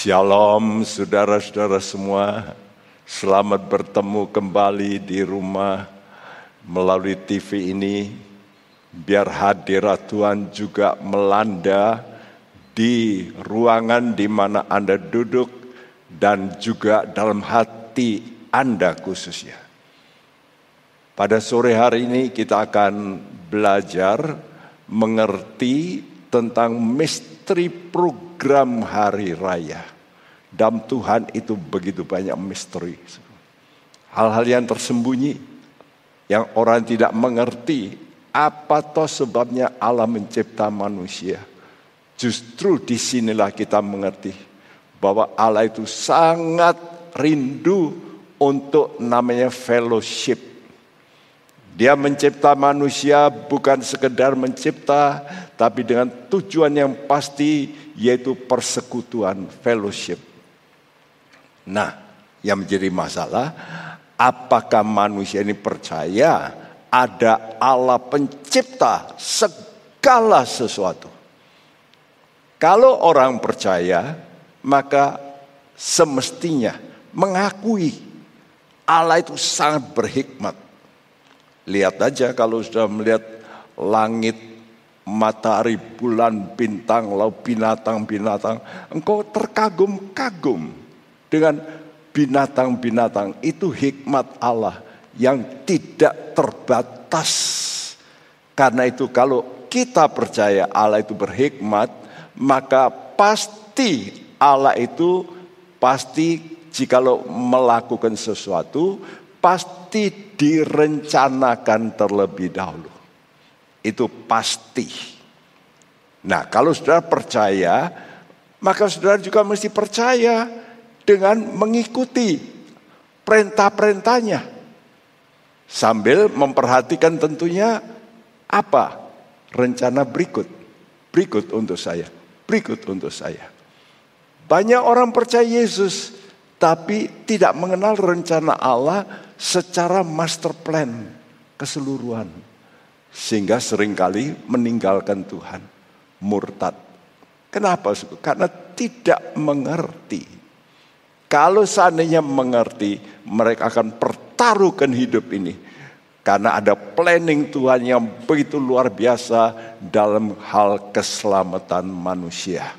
Shalom saudara-saudara semua. Selamat bertemu kembali di rumah melalui TV ini. Biar hadirat Tuhan juga melanda di ruangan di mana Anda duduk dan juga dalam hati Anda khususnya. Pada sore hari ini kita akan belajar mengerti tentang misteri program hari raya. Dalam Tuhan itu begitu banyak misteri. Hal-hal yang tersembunyi, yang orang tidak mengerti, apa toh sebabnya Allah mencipta manusia. Justru di sinilah kita mengerti bahwa Allah itu sangat rindu untuk namanya fellowship dia mencipta manusia bukan sekedar mencipta, tapi dengan tujuan yang pasti, yaitu persekutuan, fellowship. Nah, yang menjadi masalah, apakah manusia ini percaya ada Allah pencipta segala sesuatu? Kalau orang percaya, maka semestinya mengakui Allah itu sangat berhikmat Lihat aja kalau sudah melihat langit, matahari, bulan, bintang, laut binatang-binatang. Engkau terkagum-kagum dengan binatang-binatang. Itu hikmat Allah yang tidak terbatas. Karena itu kalau kita percaya Allah itu berhikmat, maka pasti Allah itu pasti jikalau melakukan sesuatu pasti direncanakan terlebih dahulu. Itu pasti. Nah, kalau saudara percaya, maka saudara juga mesti percaya dengan mengikuti perintah-perintahnya. Sambil memperhatikan tentunya apa rencana berikut. Berikut untuk saya, berikut untuk saya. Banyak orang percaya Yesus, tapi tidak mengenal rencana Allah secara master plan keseluruhan. Sehingga sering kali meninggalkan Tuhan, murtad. Kenapa? Karena tidak mengerti. Kalau seandainya mengerti, mereka akan pertaruhkan hidup ini. Karena ada planning Tuhan yang begitu luar biasa dalam hal keselamatan manusia.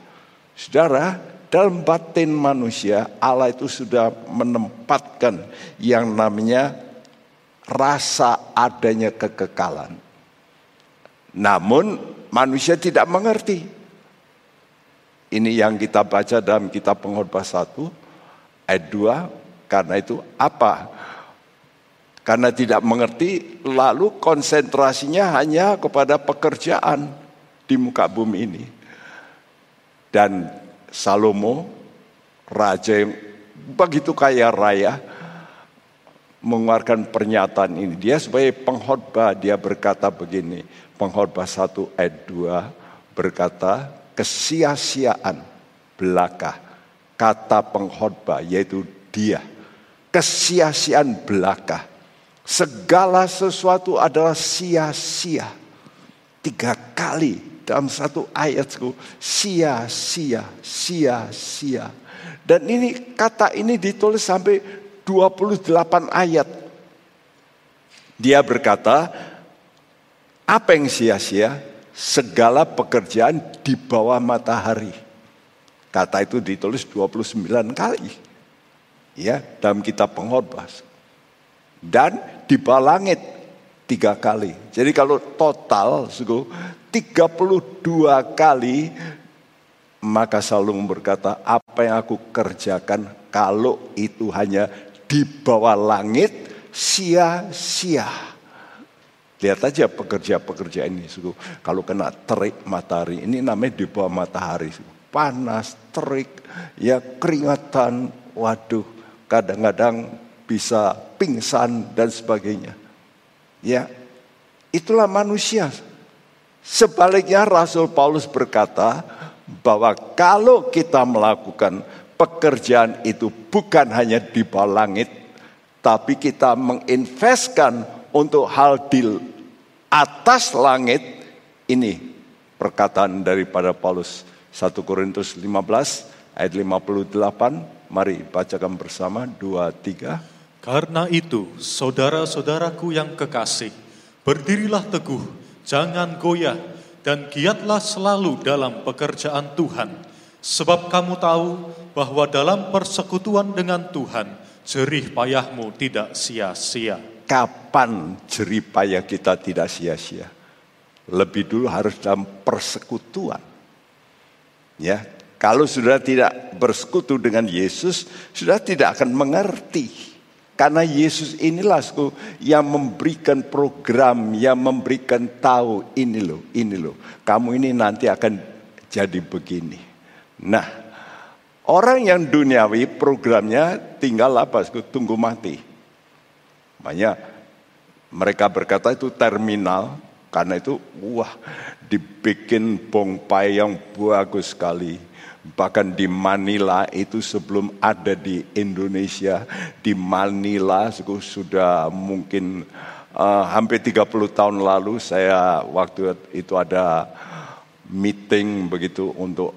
Saudara, dalam batin manusia Allah itu sudah menempatkan yang namanya rasa adanya kekekalan. Namun manusia tidak mengerti. Ini yang kita baca dalam kitab pengkhotbah 1 ayat 2 karena itu apa? Karena tidak mengerti lalu konsentrasinya hanya kepada pekerjaan di muka bumi ini. Dan Salomo, raja yang begitu kaya raya, mengeluarkan pernyataan ini. Dia sebagai pengkhotbah, dia berkata begini, pengkhotbah 1 ayat 2 berkata, kesia-siaan belaka, kata pengkhotbah yaitu dia. Kesia-siaan belaka. Segala sesuatu adalah sia-sia. Tiga kali dalam satu ayatku sia-sia, sia-sia. Dan ini kata ini ditulis sampai 28 ayat. Dia berkata, apa yang sia-sia? Segala pekerjaan di bawah matahari. Kata itu ditulis 29 kali. Ya, dalam kitab pengkhotbah. Dan di bawah langit tiga kali. Jadi kalau total, 32 kali maka Salung berkata, apa yang aku kerjakan kalau itu hanya di bawah langit sia-sia. Lihat aja pekerja-pekerja ini, suku. kalau kena terik matahari, ini namanya di bawah matahari. Panas, terik, ya keringatan, waduh, kadang-kadang bisa pingsan dan sebagainya. Ya, itulah manusia. Sebaliknya Rasul Paulus berkata bahwa kalau kita melakukan pekerjaan itu bukan hanya di bawah langit, tapi kita menginvestkan untuk hal di atas langit, ini perkataan daripada Paulus 1 Korintus 15 ayat 58. Mari bacakan bersama, dua, tiga. Karena itu, saudara-saudaraku yang kekasih, berdirilah teguh, jangan goyah, dan giatlah selalu dalam pekerjaan Tuhan. Sebab kamu tahu bahwa dalam persekutuan dengan Tuhan, jerih payahmu tidak sia-sia. Kapan jerih payah kita tidak sia-sia? Lebih dulu harus dalam persekutuan. Ya, kalau sudah tidak bersekutu dengan Yesus, sudah tidak akan mengerti. Karena Yesus inilah yang memberikan program, yang memberikan tahu ini loh, ini loh. Kamu ini nanti akan jadi begini. Nah, orang yang duniawi programnya tinggal apa? Tunggu mati. Makanya mereka berkata itu terminal, karena itu wah dibikin bongpai yang bagus sekali. Bahkan di Manila itu sebelum ada di Indonesia, di Manila sudah mungkin uh, hampir 30 tahun lalu saya waktu itu ada meeting begitu untuk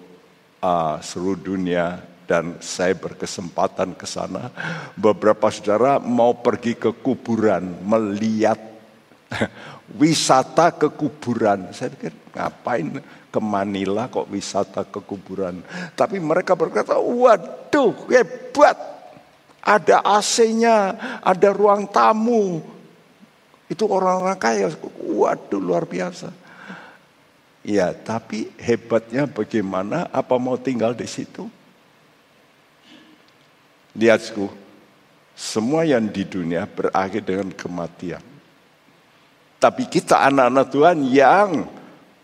uh, seluruh dunia dan saya berkesempatan ke sana. Beberapa saudara mau pergi ke kuburan melihat wisata ke kuburan. Saya pikir ngapain ke Manila kok wisata ke kuburan. Tapi mereka berkata, waduh hebat. Ada AC-nya, ada ruang tamu. Itu orang-orang kaya, waduh luar biasa. Ya, tapi hebatnya bagaimana? Apa mau tinggal di situ? Lihatku, semua yang di dunia berakhir dengan kematian. Tapi kita anak-anak Tuhan yang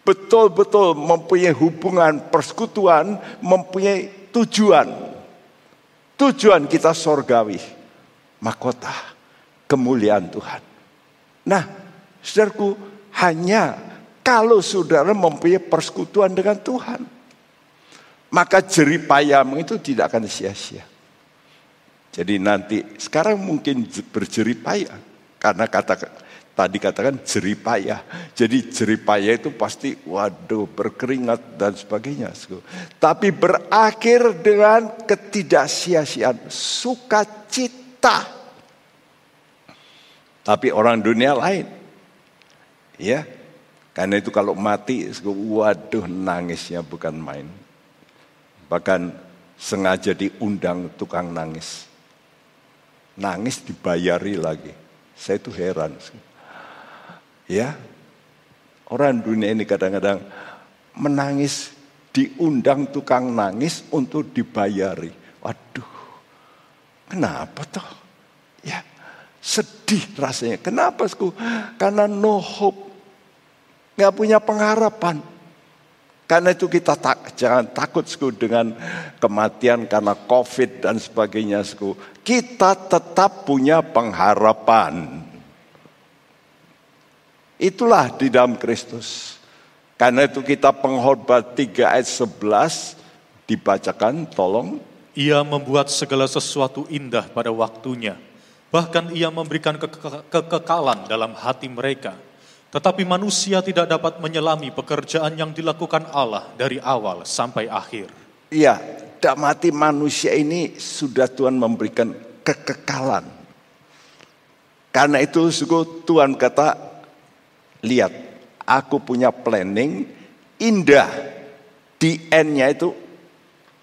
betul-betul mempunyai hubungan persekutuan, mempunyai tujuan. Tujuan kita sorgawi, mahkota, kemuliaan Tuhan. Nah, saudaraku, hanya kalau saudara mempunyai persekutuan dengan Tuhan, maka jerih payahmu itu tidak akan sia-sia. Jadi nanti sekarang mungkin berjerih payah karena kata tadi katakan jerih payah. Jadi jerih payah itu pasti waduh berkeringat dan sebagainya. Tapi berakhir dengan ketidaksia-siaan, sukacita. Tapi orang dunia lain. Ya. Karena itu kalau mati, waduh nangisnya bukan main. Bahkan sengaja diundang tukang nangis. Nangis dibayari lagi. Saya itu heran. Ya, orang dunia ini kadang-kadang menangis, diundang tukang nangis untuk dibayari. Waduh, kenapa toh? Ya, sedih rasanya. Kenapa? Karena no hope, nggak punya pengharapan. Karena itu kita tak, jangan takut sku dengan kematian karena covid dan sebagainya sku. Kita tetap punya pengharapan. Itulah di dalam Kristus. Karena itu kita pengkhotbah 3 ayat 11 dibacakan, tolong. Ia membuat segala sesuatu indah pada waktunya. Bahkan ia memberikan ke ke kekekalan dalam hati mereka. Tetapi manusia tidak dapat menyelami pekerjaan yang dilakukan Allah dari awal sampai akhir. Iya, dalam hati manusia ini sudah Tuhan memberikan kekekalan. Karena itu Tuhan kata Lihat, aku punya planning indah. Di end-nya itu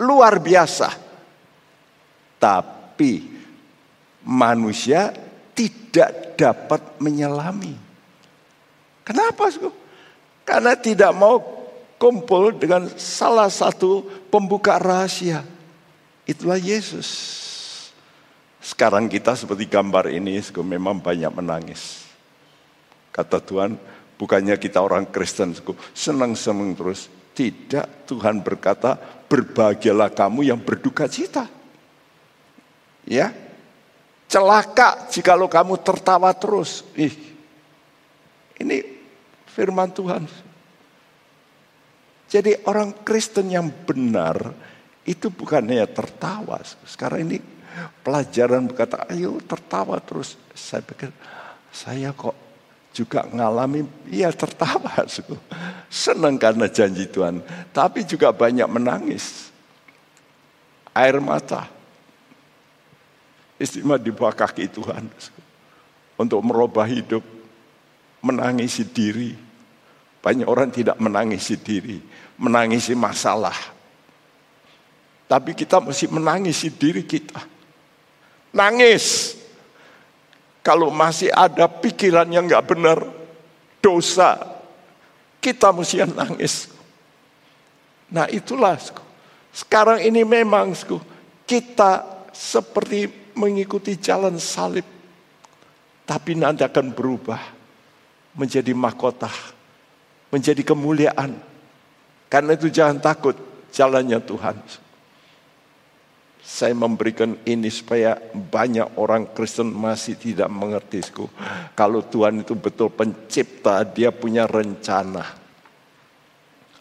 luar biasa. Tapi manusia tidak dapat menyelami. Kenapa? Karena tidak mau kumpul dengan salah satu pembuka rahasia. Itulah Yesus. Sekarang kita seperti gambar ini memang banyak menangis. Kata Tuhan, bukannya kita orang Kristen senang-senang terus. Tidak, Tuhan berkata, berbahagialah kamu yang berduka cita. Ya, celaka jikalau kamu tertawa terus. Ih, ini firman Tuhan. Jadi orang Kristen yang benar itu bukannya tertawa. Sekarang ini pelajaran berkata, ayo tertawa terus. Saya pikir, saya kok juga ngalami, ya tertawa, senang karena janji Tuhan, tapi juga banyak menangis. air mata. Istimewa di bawah kaki Tuhan. Untuk merubah hidup, menangisi diri. Banyak orang tidak menangisi diri, menangisi masalah. Tapi kita mesti menangisi diri kita. Nangis. Kalau masih ada pikiran yang nggak benar, dosa, kita mesti nangis. Nah itulah, sekarang ini memang kita seperti mengikuti jalan salib. Tapi nanti akan berubah menjadi mahkota, menjadi kemuliaan. Karena itu jangan takut jalannya Tuhan. Saya memberikan ini supaya banyak orang Kristen masih tidak mengerti. Kalau Tuhan itu betul pencipta, dia punya rencana.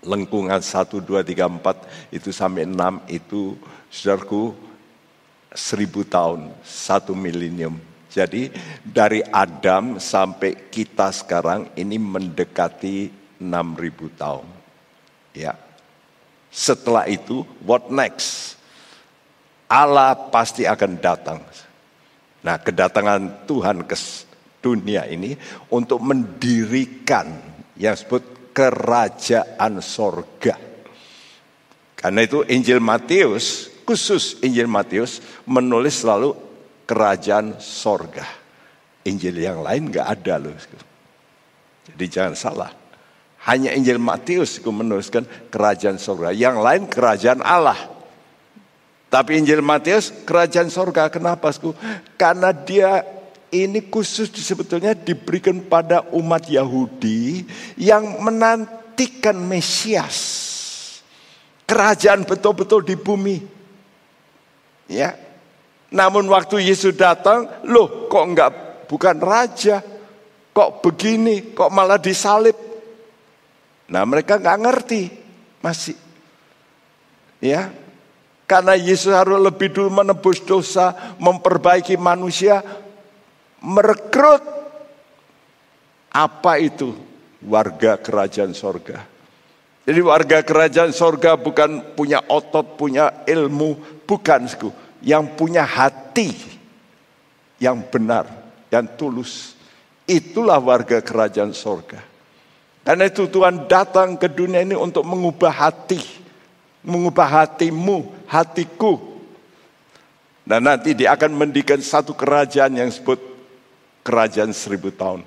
Lengkungan 1, 2, 3, 4 itu sampai 6 itu saudaraku seribu tahun, satu milenium. Jadi dari Adam sampai kita sekarang ini mendekati 6000 tahun. Ya. Setelah itu what next? Allah pasti akan datang. Nah, kedatangan Tuhan ke dunia ini untuk mendirikan yang disebut kerajaan sorga. Karena itu Injil Matius, khusus Injil Matius menulis selalu kerajaan sorga. Injil yang lain nggak ada loh. Jadi jangan salah. Hanya Injil Matius menuliskan kerajaan sorga. Yang lain kerajaan Allah. Tapi Injil Matius kerajaan sorga kenapa? Karena dia ini khusus sebetulnya diberikan pada umat Yahudi yang menantikan Mesias. Kerajaan betul-betul di bumi. Ya. Namun waktu Yesus datang, loh kok enggak bukan raja? Kok begini? Kok malah disalib? Nah mereka enggak ngerti masih. Ya, karena Yesus harus lebih dulu menebus dosa, memperbaiki manusia, merekrut apa itu warga kerajaan sorga. Jadi warga kerajaan sorga bukan punya otot, punya ilmu, bukan. Yang punya hati yang benar, yang tulus. Itulah warga kerajaan sorga. Karena itu Tuhan datang ke dunia ini untuk mengubah hati mengubah hatimu, hatiku. Dan nanti dia akan mendirikan satu kerajaan yang disebut kerajaan seribu tahun.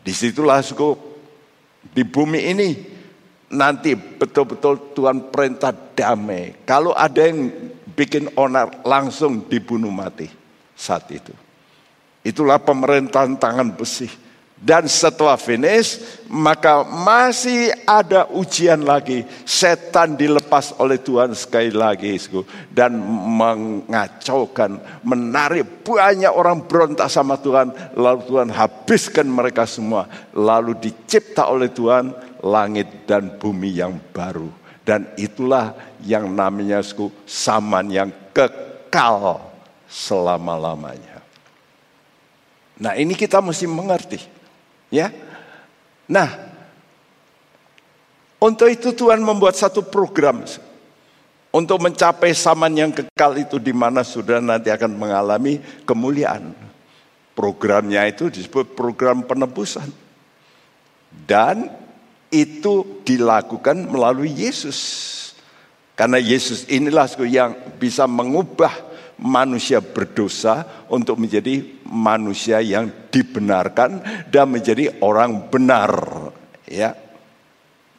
Di situlah suku di bumi ini nanti betul-betul Tuhan perintah damai. Kalau ada yang bikin onar langsung dibunuh mati saat itu. Itulah pemerintahan tangan besi. Dan setelah finish, maka masih ada ujian lagi. Setan dilepas oleh Tuhan sekali lagi. Dan mengacaukan, menarik banyak orang berontak sama Tuhan. Lalu Tuhan habiskan mereka semua. Lalu dicipta oleh Tuhan langit dan bumi yang baru. Dan itulah yang namanya saman yang kekal selama-lamanya. Nah ini kita mesti mengerti. Ya. Nah, untuk itu Tuhan membuat satu program untuk mencapai zaman yang kekal itu di mana sudah nanti akan mengalami kemuliaan. Programnya itu disebut program penebusan. Dan itu dilakukan melalui Yesus. Karena Yesus inilah yang bisa mengubah manusia berdosa untuk menjadi manusia yang dibenarkan dan menjadi orang benar ya.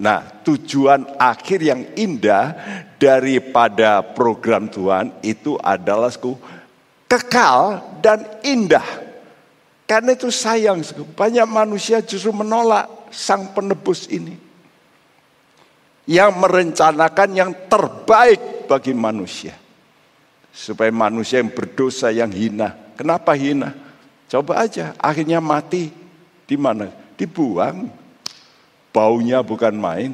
Nah tujuan akhir yang indah daripada program Tuhan itu adalah kekal dan indah. Karena itu sayang banyak manusia justru menolak sang penebus ini. Yang merencanakan yang terbaik bagi manusia Supaya manusia yang berdosa yang hina. Kenapa hina? Coba aja, akhirnya mati. Di mana? Dibuang. Baunya bukan main.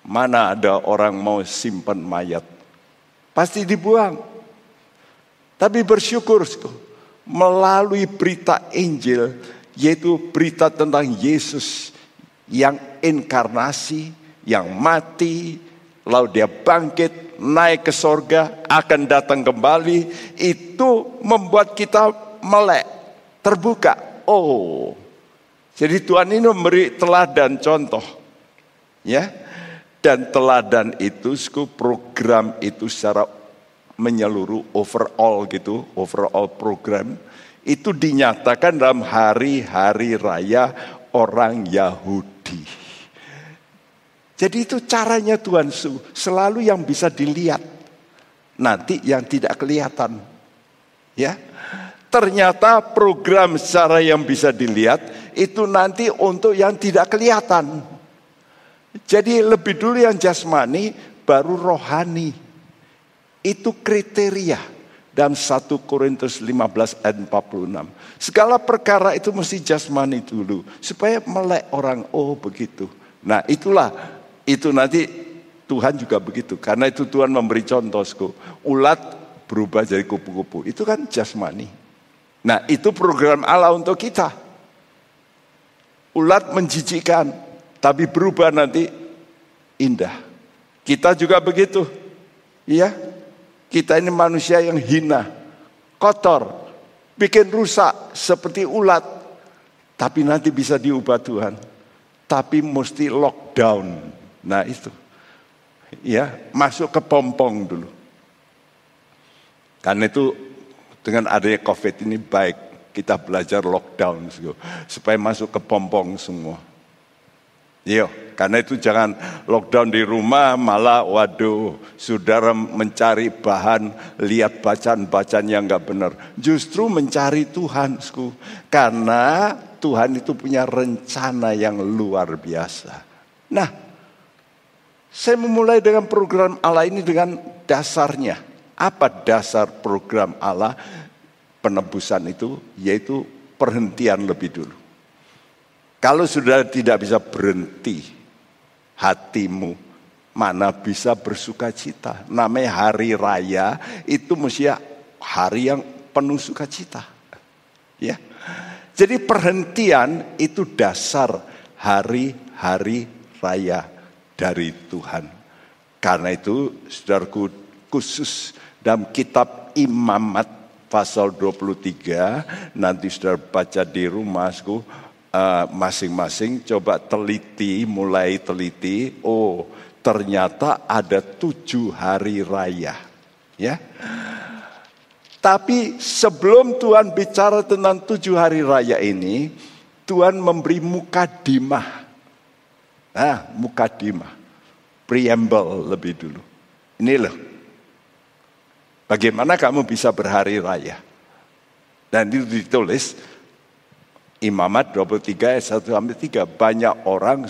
Mana ada orang mau simpan mayat? Pasti dibuang. Tapi bersyukur melalui berita Injil, yaitu berita tentang Yesus yang inkarnasi, yang mati, lalu dia bangkit, naik ke sorga, akan datang kembali, itu membuat kita melek, terbuka. Oh, jadi Tuhan ini memberi teladan contoh. Ya, dan teladan itu, program itu secara menyeluruh overall gitu, overall program itu dinyatakan dalam hari-hari raya orang Yahudi. Jadi itu caranya Tuhan Su, selalu yang bisa dilihat. Nanti yang tidak kelihatan. Ya. Ternyata program secara yang bisa dilihat itu nanti untuk yang tidak kelihatan. Jadi lebih dulu yang jasmani baru rohani. Itu kriteria dalam 1 Korintus 15 ayat 46. Segala perkara itu mesti jasmani dulu supaya melek orang oh begitu. Nah, itulah itu nanti Tuhan juga begitu. Karena itu Tuhan memberi contohku. Ulat berubah jadi kupu-kupu. Itu kan jasmani. Nah, itu program Allah untuk kita. Ulat menjijikan, tapi berubah nanti indah. Kita juga begitu. Iya. Kita ini manusia yang hina, kotor, bikin rusak seperti ulat. Tapi nanti bisa diubah Tuhan. Tapi mesti lockdown. Nah itu. Ya, masuk ke pompong dulu. Karena itu dengan adanya COVID ini baik kita belajar lockdown supaya masuk ke pompong semua. Yo, karena itu jangan lockdown di rumah malah waduh saudara mencari bahan lihat bacaan-bacaan yang nggak benar. Justru mencari Tuhan, karena Tuhan itu punya rencana yang luar biasa. Nah, saya memulai dengan program Allah ini dengan dasarnya. Apa dasar program Allah penebusan itu? Yaitu perhentian lebih dulu. Kalau sudah tidak bisa berhenti hatimu, mana bisa bersuka cita. Namanya hari raya itu mesti hari yang penuh sukacita. Ya. Jadi perhentian itu dasar hari-hari raya dari Tuhan. Karena itu saudaraku khusus dalam kitab imamat pasal 23 nanti saudara baca di rumahku Eh, masing-masing uh, coba teliti, mulai teliti. Oh, ternyata ada tujuh hari raya, ya. Tapi sebelum Tuhan bicara tentang tujuh hari raya ini, Tuhan memberi mukadimah. Nah, mukadimah. Preamble lebih dulu. Ini loh. Bagaimana kamu bisa berhari raya? Dan itu ditulis Imamat 23 ayat 1 sampai 3. Banyak orang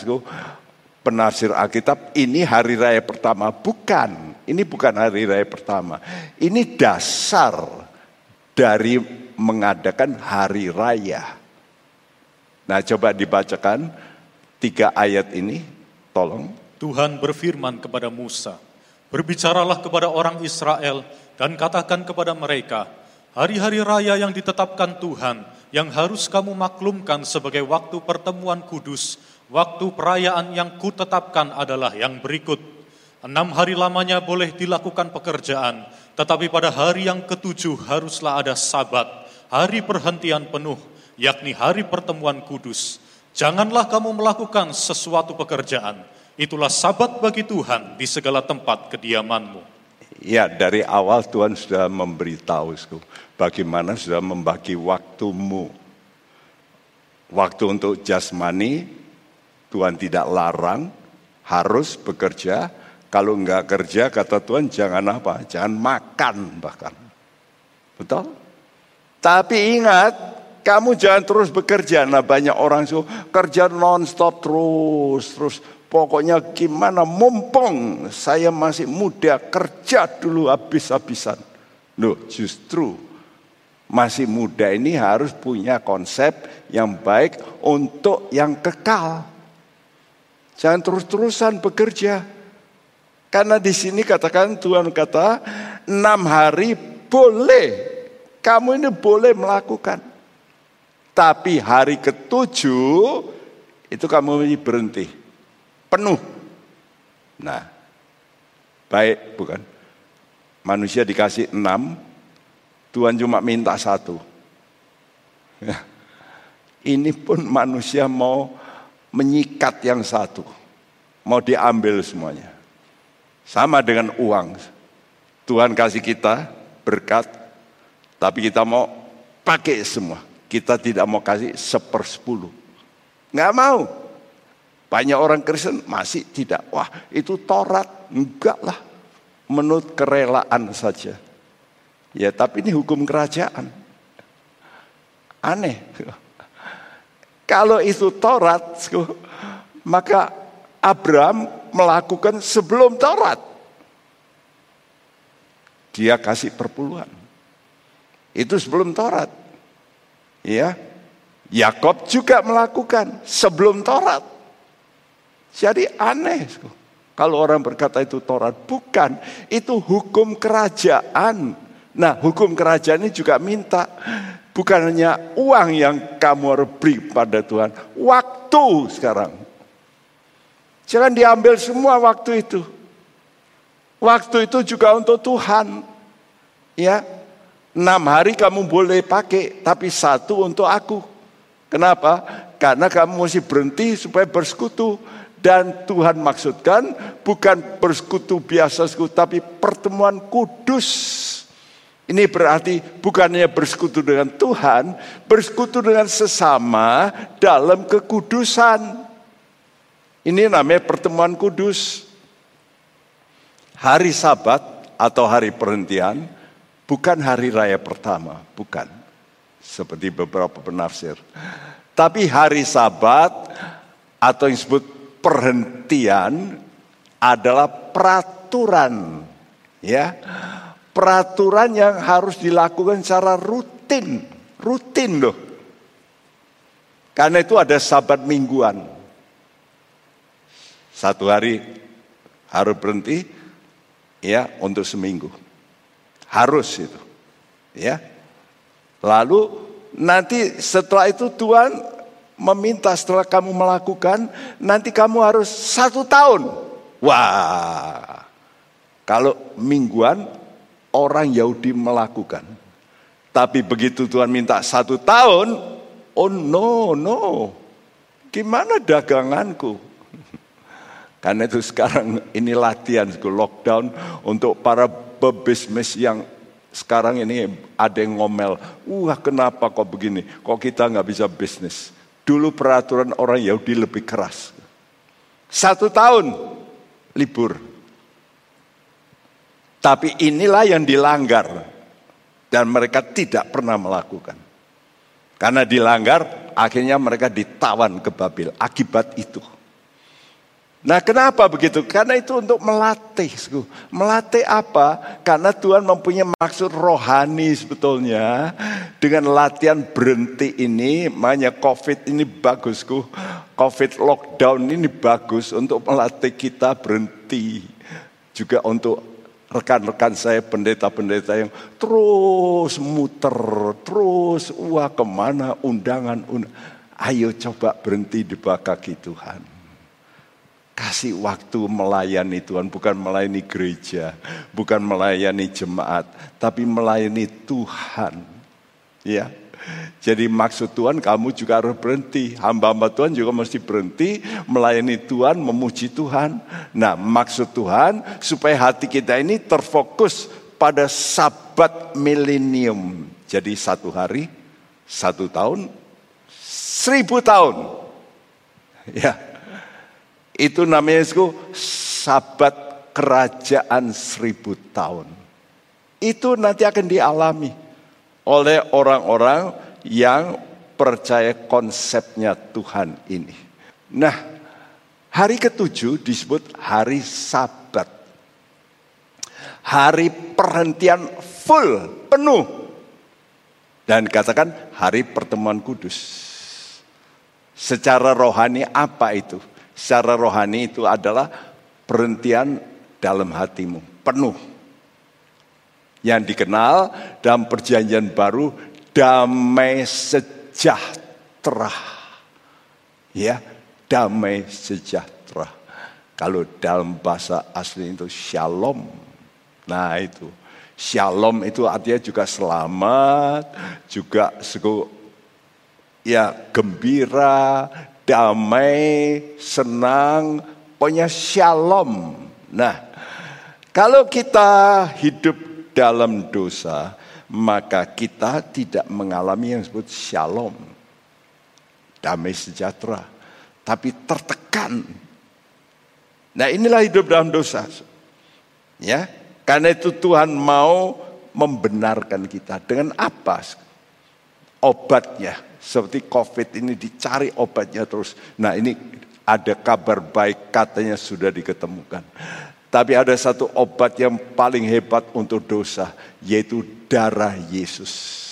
penafsir Alkitab ini hari raya pertama. Bukan, ini bukan hari raya pertama. Ini dasar dari mengadakan hari raya. Nah coba dibacakan tiga ayat ini, tolong. Tuhan berfirman kepada Musa, Berbicaralah kepada orang Israel dan katakan kepada mereka, hari-hari raya yang ditetapkan Tuhan, yang harus kamu maklumkan sebagai waktu pertemuan kudus, waktu perayaan yang kutetapkan adalah yang berikut. Enam hari lamanya boleh dilakukan pekerjaan, tetapi pada hari yang ketujuh haruslah ada sabat, hari perhentian penuh, yakni hari pertemuan kudus. Janganlah kamu melakukan sesuatu pekerjaan, itulah sabat bagi Tuhan di segala tempat kediamanmu. Ya dari awal Tuhan sudah memberitahu bagaimana sudah membagi waktumu. Waktu untuk jasmani Tuhan tidak larang, harus bekerja. Kalau enggak kerja kata Tuhan jangan apa? Jangan makan bahkan. Betul? Tapi ingat, kamu jangan terus bekerja. Nah banyak orang su kerja non-stop terus, terus Pokoknya gimana mumpung saya masih muda kerja dulu habis-habisan. Loh justru masih muda ini harus punya konsep yang baik untuk yang kekal. Jangan terus-terusan bekerja. Karena di sini katakan Tuhan kata enam hari boleh. Kamu ini boleh melakukan. Tapi hari ketujuh itu kamu berhenti penuh. Nah, baik bukan? Manusia dikasih enam, Tuhan cuma minta satu. Ini pun manusia mau menyikat yang satu. Mau diambil semuanya. Sama dengan uang. Tuhan kasih kita berkat, tapi kita mau pakai semua. Kita tidak mau kasih sepersepuluh. Nggak mau. Banyak orang Kristen masih tidak. Wah itu Taurat. Enggak lah. Menurut kerelaan saja. Ya tapi ini hukum kerajaan. Aneh. Kalau itu Taurat, maka Abraham melakukan sebelum Taurat. Dia kasih perpuluhan. Itu sebelum Taurat. Ya. Yakob juga melakukan sebelum Taurat. Jadi aneh. Kalau orang berkata itu Taurat, bukan. Itu hukum kerajaan. Nah, hukum kerajaan ini juga minta bukan hanya uang yang kamu harus beri pada Tuhan, waktu sekarang. Jangan diambil semua waktu itu. Waktu itu juga untuk Tuhan. Ya, enam hari kamu boleh pakai, tapi satu untuk aku. Kenapa? Karena kamu mesti berhenti supaya bersekutu. Dan Tuhan maksudkan bukan bersekutu biasa sekutu, tapi pertemuan kudus. Ini berarti bukannya bersekutu dengan Tuhan, bersekutu dengan sesama dalam kekudusan. Ini namanya pertemuan kudus. Hari Sabat atau hari perhentian bukan hari raya pertama, bukan. Seperti beberapa penafsir. Tapi hari Sabat atau yang disebut perhentian adalah peraturan ya peraturan yang harus dilakukan secara rutin rutin loh karena itu ada sabat mingguan satu hari harus berhenti ya untuk seminggu harus itu ya lalu nanti setelah itu Tuhan meminta setelah kamu melakukan, nanti kamu harus satu tahun. Wah, kalau mingguan orang Yahudi melakukan. Tapi begitu Tuhan minta satu tahun, oh no, no. Gimana daganganku? Karena itu sekarang ini latihan, lockdown untuk para pebisnis yang sekarang ini ada yang ngomel. Wah kenapa kok begini? Kok kita nggak bisa bisnis? Dulu peraturan orang Yahudi lebih keras. Satu tahun libur. Tapi inilah yang dilanggar. Dan mereka tidak pernah melakukan. Karena dilanggar, akhirnya mereka ditawan ke Babel. Akibat itu. Nah kenapa begitu? Karena itu untuk melatih. Melatih apa? Karena Tuhan mempunyai maksud rohani sebetulnya. Dengan latihan berhenti ini, makanya COVID ini bagusku. COVID lockdown ini bagus untuk melatih kita berhenti. Juga untuk rekan-rekan saya pendeta-pendeta yang terus muter, terus wah ke mana undangan, undangan. Ayo coba berhenti di kaki Tuhan. Kasih waktu melayani Tuhan, bukan melayani gereja, bukan melayani jemaat, tapi melayani Tuhan. Ya. Jadi maksud Tuhan kamu juga harus berhenti. Hamba-hamba Tuhan juga mesti berhenti melayani Tuhan, memuji Tuhan. Nah maksud Tuhan supaya hati kita ini terfokus pada sabat milenium. Jadi satu hari, satu tahun, seribu tahun. Ya, itu namanya itu sabat kerajaan seribu tahun. Itu nanti akan dialami oleh orang-orang yang percaya konsepnya Tuhan ini. Nah, hari ketujuh disebut hari sabat. Hari perhentian full, penuh. Dan katakan hari pertemuan kudus. Secara rohani apa itu? Secara rohani itu adalah perhentian dalam hatimu, penuh. Yang dikenal dalam perjanjian baru damai sejahtera. Ya, damai sejahtera. Kalau dalam bahasa asli itu shalom. Nah itu. Shalom itu artinya juga selamat, juga suku ya gembira, damai, senang, pokoknya shalom. Nah, kalau kita hidup dalam dosa, maka kita tidak mengalami yang disebut shalom. Damai sejahtera. Tapi tertekan. Nah inilah hidup dalam dosa. Ya, karena itu Tuhan mau membenarkan kita. Dengan apa? Obatnya. Seperti COVID ini dicari obatnya terus. Nah ini ada kabar baik katanya sudah diketemukan. Tapi ada satu obat yang paling hebat untuk dosa, yaitu darah Yesus.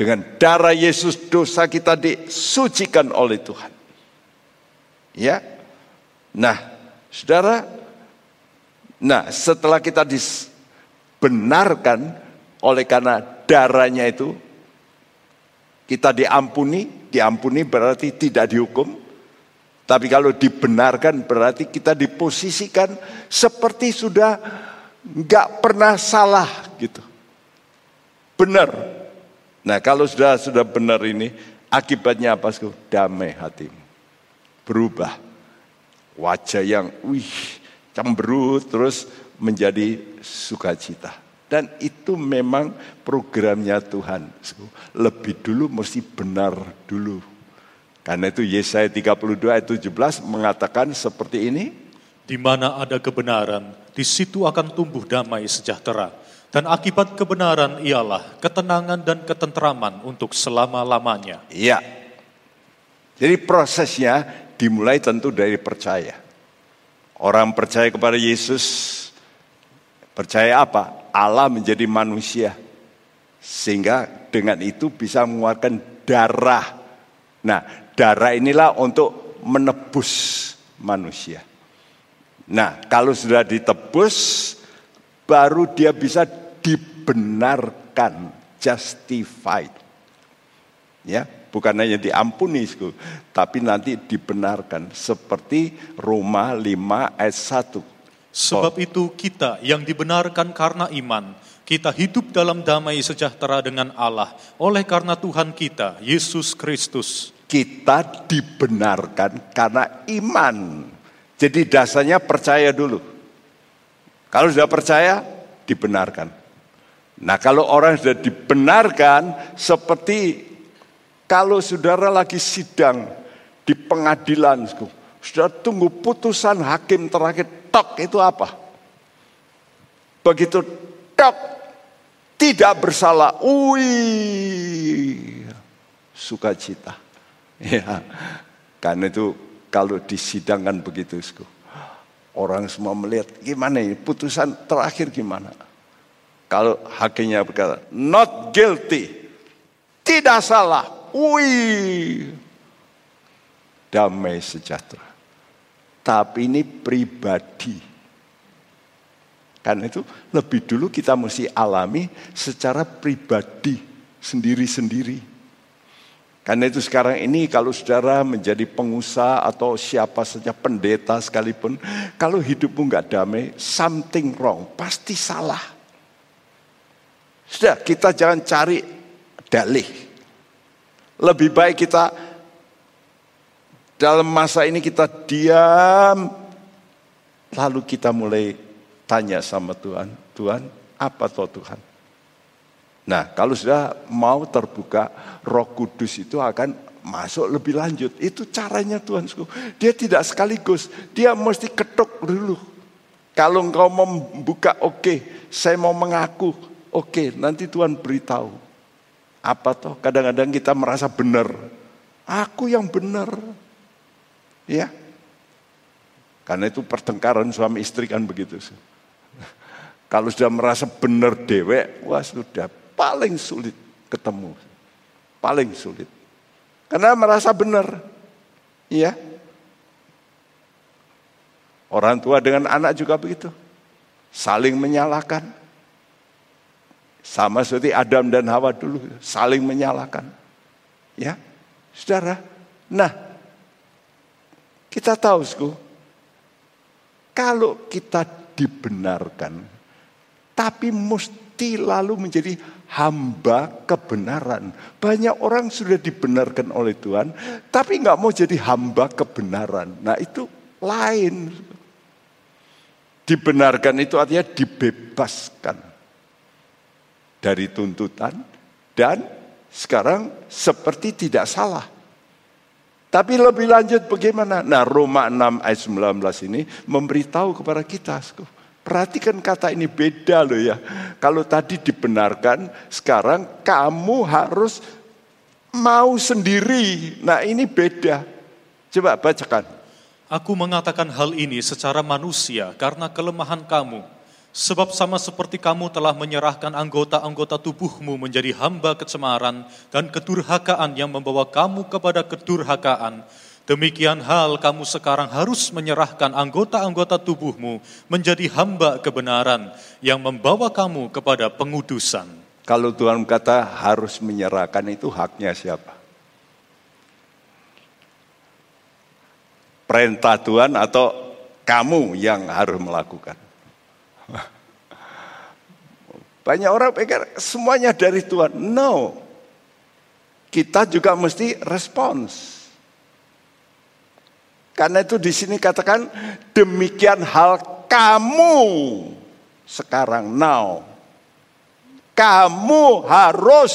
Dengan darah Yesus dosa kita disucikan oleh Tuhan. Ya. Nah, Saudara, nah setelah kita dibenarkan oleh karena darahnya itu kita diampuni, diampuni berarti tidak dihukum. Tapi kalau dibenarkan berarti kita diposisikan seperti sudah nggak pernah salah gitu. Benar. Nah kalau sudah sudah benar ini akibatnya apa? Damai hatimu. Berubah. Wajah yang wih cemberut terus menjadi sukacita. Dan itu memang programnya Tuhan. Lebih dulu mesti benar dulu. Karena itu Yesaya 32 ayat 17 mengatakan seperti ini. Di mana ada kebenaran, di situ akan tumbuh damai sejahtera. Dan akibat kebenaran ialah ketenangan dan ketentraman untuk selama-lamanya. Iya. Jadi prosesnya dimulai tentu dari percaya. Orang percaya kepada Yesus, percaya apa? Allah menjadi manusia. Sehingga dengan itu bisa mengeluarkan darah. Nah, darah inilah untuk menebus manusia. Nah, kalau sudah ditebus, baru dia bisa dibenarkan, justified. Ya, bukan hanya diampuni, tapi nanti dibenarkan seperti Roma 5 ayat 1. Sebab itu kita yang dibenarkan karena iman, kita hidup dalam damai sejahtera dengan Allah oleh karena Tuhan kita, Yesus Kristus kita dibenarkan karena iman. Jadi dasarnya percaya dulu. Kalau sudah percaya, dibenarkan. Nah kalau orang sudah dibenarkan, seperti kalau saudara lagi sidang di pengadilan, sudah tunggu putusan hakim terakhir, tok itu apa? Begitu tok, tidak bersalah, wih, sukacita. Ya, karena itu kalau disidangkan begitu, orang semua melihat gimana ini putusan terakhir gimana. Kalau hakimnya berkata not guilty, tidak salah, wih, damai sejahtera. Tapi ini pribadi. Karena itu lebih dulu kita mesti alami secara pribadi sendiri-sendiri. Karena itu sekarang ini kalau saudara menjadi pengusaha atau siapa saja pendeta sekalipun, kalau hidupmu nggak damai, something wrong, pasti salah. Sudah, kita jangan cari dalih. Lebih baik kita dalam masa ini kita diam, lalu kita mulai tanya sama Tuhan, Tuhan, apa toh Tuhan? Nah, kalau sudah mau terbuka, Roh Kudus itu akan masuk lebih lanjut. Itu caranya Tuhan. Dia tidak sekaligus, dia mesti ketuk dulu. Kalau engkau membuka, oke, okay. saya mau mengaku, oke, okay. nanti Tuhan beritahu. Apa toh? Kadang-kadang kita merasa benar. Aku yang benar. Ya. Karena itu pertengkaran suami istri kan begitu. Kalau sudah merasa benar dewek, wah sudah paling sulit ketemu. Paling sulit. Karena merasa benar. Iya. Orang tua dengan anak juga begitu. Saling menyalahkan. Sama seperti Adam dan Hawa dulu. Saling menyalahkan. Ya. Saudara. Nah. Kita tahu, sku, kalau kita dibenarkan, tapi mesti lalu menjadi hamba kebenaran. Banyak orang sudah dibenarkan oleh Tuhan, tapi nggak mau jadi hamba kebenaran. Nah itu lain. Dibenarkan itu artinya dibebaskan dari tuntutan dan sekarang seperti tidak salah. Tapi lebih lanjut bagaimana? Nah Roma 6 ayat 19 ini memberitahu kepada kita. Perhatikan kata ini beda loh ya. Kalau tadi dibenarkan, sekarang kamu harus mau sendiri. Nah ini beda. Coba bacakan. Aku mengatakan hal ini secara manusia karena kelemahan kamu. Sebab sama seperti kamu telah menyerahkan anggota-anggota tubuhmu menjadi hamba kecemaran dan kedurhakaan yang membawa kamu kepada kedurhakaan, demikian hal kamu sekarang harus menyerahkan anggota-anggota tubuhmu menjadi hamba kebenaran yang membawa kamu kepada pengudusan. Kalau Tuhan kata harus menyerahkan itu haknya siapa? perintah Tuhan atau kamu yang harus melakukan. Banyak orang pikir semuanya dari Tuhan. No. Kita juga mesti respons. Karena itu di sini katakan demikian hal kamu sekarang now. Kamu harus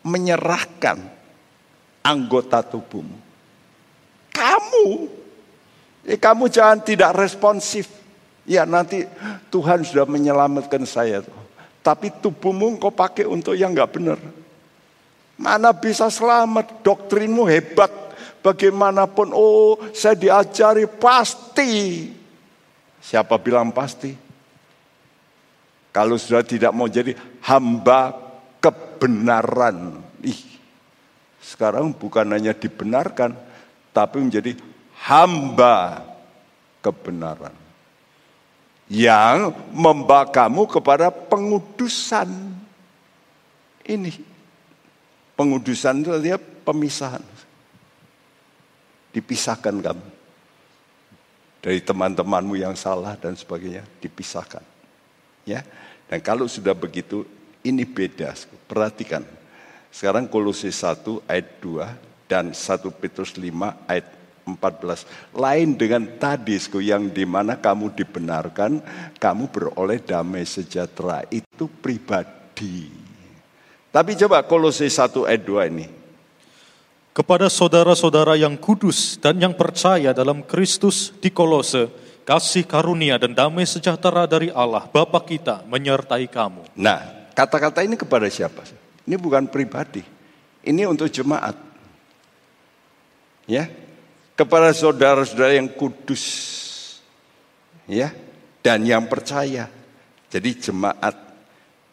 menyerahkan anggota tubuhmu kamu. Kamu jangan tidak responsif. Ya nanti Tuhan sudah menyelamatkan saya. Tapi tubuhmu kau pakai untuk yang nggak benar. Mana bisa selamat? Doktrinmu hebat. Bagaimanapun, oh saya diajari pasti. Siapa bilang pasti? Kalau sudah tidak mau jadi hamba kebenaran. Ih, sekarang bukan hanya dibenarkan, tapi menjadi hamba kebenaran yang membawa kamu kepada pengudusan ini. Pengudusan itu artinya pemisahan. Dipisahkan kamu dari teman-temanmu yang salah dan sebagainya, dipisahkan. Ya. Dan kalau sudah begitu, ini beda. Perhatikan. Sekarang Kolose 1 ayat 2 dan 1 Petrus 5 ayat 14. Lain dengan tadi yang di mana kamu dibenarkan, kamu beroleh damai sejahtera. Itu pribadi. Tapi coba Kolose 1 ayat 2 ini. Kepada saudara-saudara yang kudus dan yang percaya dalam Kristus di Kolose, kasih karunia dan damai sejahtera dari Allah Bapa kita menyertai kamu. Nah, kata-kata ini kepada siapa? Ini bukan pribadi. Ini untuk jemaat ya kepada saudara-saudara yang kudus ya dan yang percaya. Jadi jemaat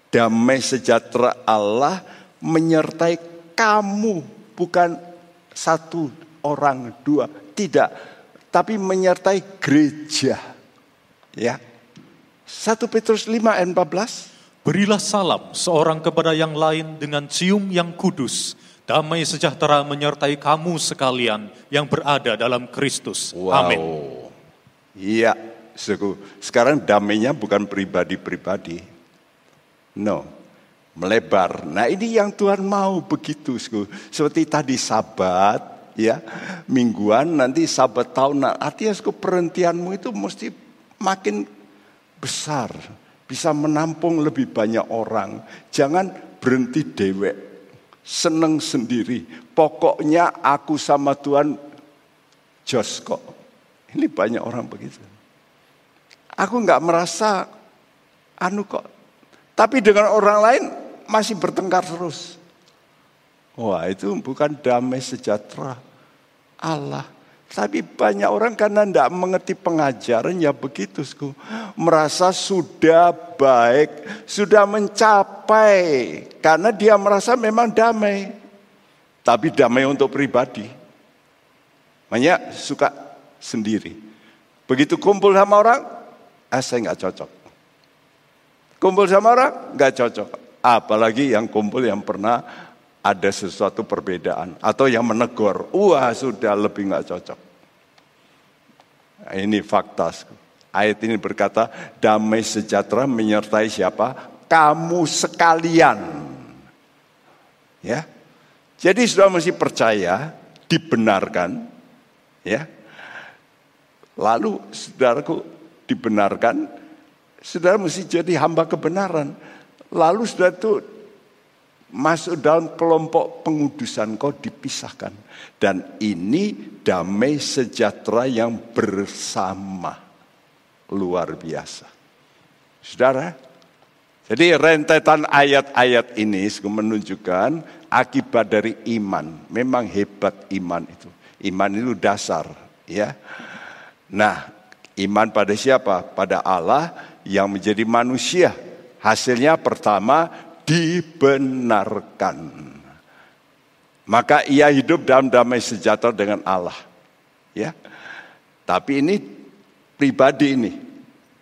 damai sejahtera Allah menyertai kamu bukan satu orang dua tidak tapi menyertai gereja ya. 1 Petrus 5 ayat 14 Berilah salam seorang kepada yang lain dengan cium yang kudus Damai sejahtera menyertai kamu sekalian yang berada dalam Kristus. Wow. Amin. Iya, sekarang damainya bukan pribadi-pribadi. No, melebar. Nah ini yang Tuhan mau begitu. Seperti tadi sabat, ya mingguan, nanti sabat tahun. Nah, artinya perhentianmu itu mesti makin besar. Bisa menampung lebih banyak orang. Jangan berhenti dewek seneng sendiri. Pokoknya aku sama Tuhan jos kok. Ini banyak orang begitu. Aku nggak merasa anu kok. Tapi dengan orang lain masih bertengkar terus. Wah itu bukan damai sejahtera Allah. Tapi banyak orang karena tidak mengerti pengajaran ya begitu. Merasa sudah baik, sudah mencapai. Karena dia merasa memang damai. Tapi damai untuk pribadi. Banyak suka sendiri. Begitu kumpul sama orang, ah saya nggak cocok. Kumpul sama orang, nggak cocok. Apalagi yang kumpul yang pernah ada sesuatu perbedaan atau yang menegur, wah sudah lebih nggak cocok. Ini fakta. Ayat ini berkata, damai sejahtera menyertai siapa? Kamu sekalian. Ya. Jadi sudah mesti percaya, dibenarkan, ya. Lalu saudaraku dibenarkan, saudara mesti jadi hamba kebenaran. Lalu saudara itu masuk dalam kelompok pengudusan kau dipisahkan. Dan ini damai sejahtera yang bersama. Luar biasa. Saudara, jadi rentetan ayat-ayat ini menunjukkan akibat dari iman. Memang hebat iman itu. Iman itu dasar, ya. Nah, iman pada siapa? Pada Allah yang menjadi manusia. Hasilnya pertama dibenarkan. Maka ia hidup dalam damai sejahtera dengan Allah. Ya. Tapi ini pribadi ini.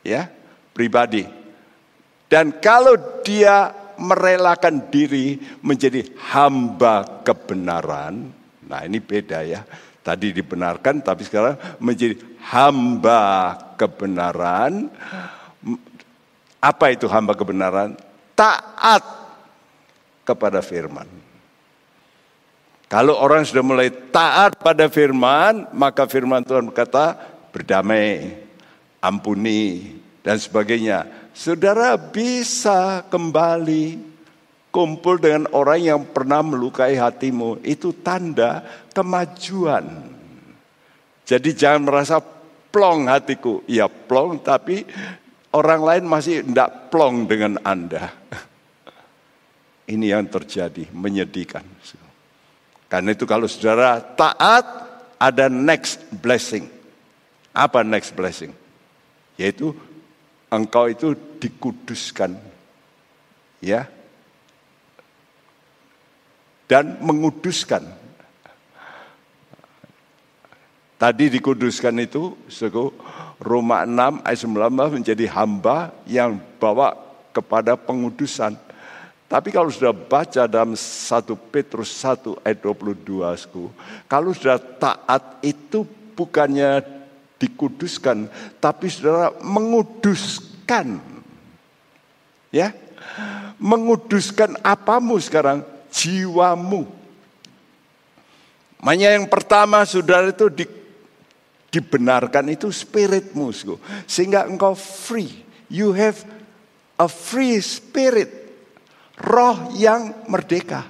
Ya, pribadi. Dan kalau dia merelakan diri menjadi hamba kebenaran, nah ini beda ya. Tadi dibenarkan tapi sekarang menjadi hamba kebenaran. Apa itu hamba kebenaran? Taat kepada firman. Kalau orang sudah mulai taat pada firman, maka firman Tuhan berkata, berdamai, ampuni, dan sebagainya. Saudara bisa kembali kumpul dengan orang yang pernah melukai hatimu. Itu tanda kemajuan. Jadi jangan merasa plong hatiku. Ya plong tapi orang lain masih tidak plong dengan Anda. Ini yang terjadi, menyedihkan. Karena itu kalau saudara taat, ada next blessing. Apa next blessing? Yaitu engkau itu dikuduskan. Ya. Dan menguduskan. Tadi dikuduskan itu, suku Roma 6 ayat 19 menjadi hamba yang bawa kepada pengudusan. Tapi kalau sudah baca dalam 1 Petrus 1 ayat 22, suku, kalau sudah taat itu bukannya dikuduskan, tapi saudara menguduskan. Ya, menguduskan apamu sekarang? Jiwamu. Makanya yang pertama saudara itu di, dibenarkan itu spiritmu. Sehingga engkau free. You have a free spirit roh yang merdeka.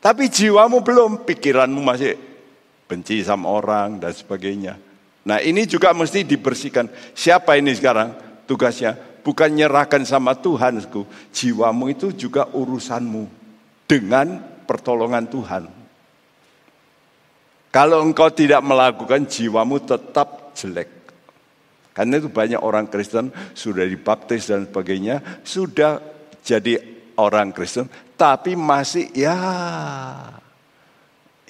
Tapi jiwamu belum, pikiranmu masih benci sama orang dan sebagainya. Nah ini juga mesti dibersihkan. Siapa ini sekarang tugasnya? Bukan nyerahkan sama Tuhan, jiwamu itu juga urusanmu dengan pertolongan Tuhan. Kalau engkau tidak melakukan jiwamu tetap jelek. Karena itu banyak orang Kristen sudah dibaptis dan sebagainya, sudah jadi orang Kristen, tapi masih ya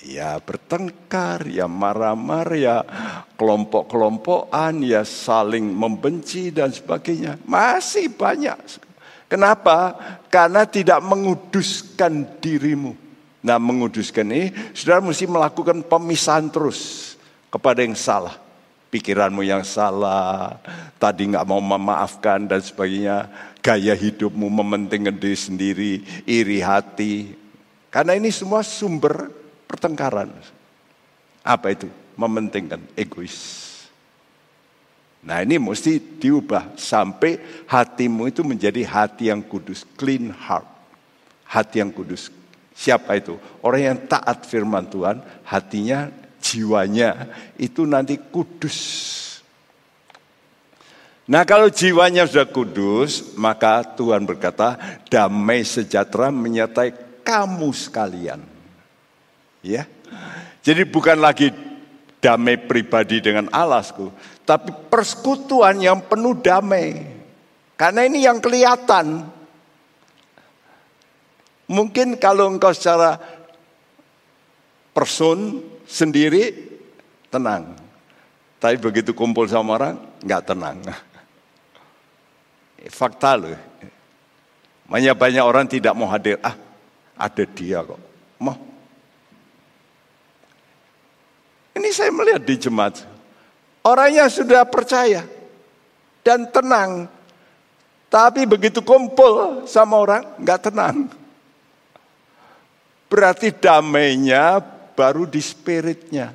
ya bertengkar, ya marah-marah, ya kelompok-kelompokan, ya saling membenci dan sebagainya. Masih banyak. Kenapa? Karena tidak menguduskan dirimu. Nah menguduskan ini, saudara mesti melakukan pemisahan terus kepada yang salah pikiranmu yang salah, tadi nggak mau memaafkan dan sebagainya, gaya hidupmu mementingkan diri sendiri, iri hati. Karena ini semua sumber pertengkaran. Apa itu? Mementingkan egois. Nah ini mesti diubah sampai hatimu itu menjadi hati yang kudus, clean heart. Hati yang kudus. Siapa itu? Orang yang taat firman Tuhan, hatinya jiwanya itu nanti kudus. Nah kalau jiwanya sudah kudus, maka Tuhan berkata, damai sejahtera menyertai kamu sekalian. Ya, jadi bukan lagi damai pribadi dengan Allahku, tapi persekutuan yang penuh damai. Karena ini yang kelihatan. Mungkin kalau engkau secara person sendiri tenang. Tapi begitu kumpul sama orang nggak tenang. Fakta loh. Banyak banyak orang tidak mau hadir. Ah, ada dia kok. Mau. Ini saya melihat di jemaat. Orangnya sudah percaya dan tenang. Tapi begitu kumpul sama orang, nggak tenang. Berarti damainya baru di spiritnya.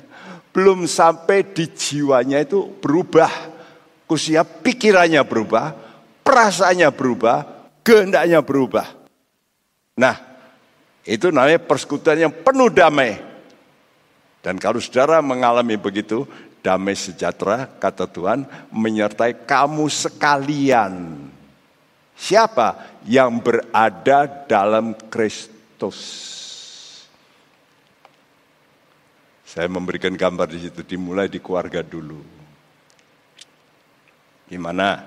Belum sampai di jiwanya itu berubah. Kusia pikirannya berubah, perasaannya berubah, kehendaknya berubah. Nah, itu namanya persekutuan yang penuh damai. Dan kalau saudara mengalami begitu, damai sejahtera, kata Tuhan, menyertai kamu sekalian. Siapa yang berada dalam Kristus? Saya memberikan gambar di situ, dimulai di keluarga dulu. Gimana?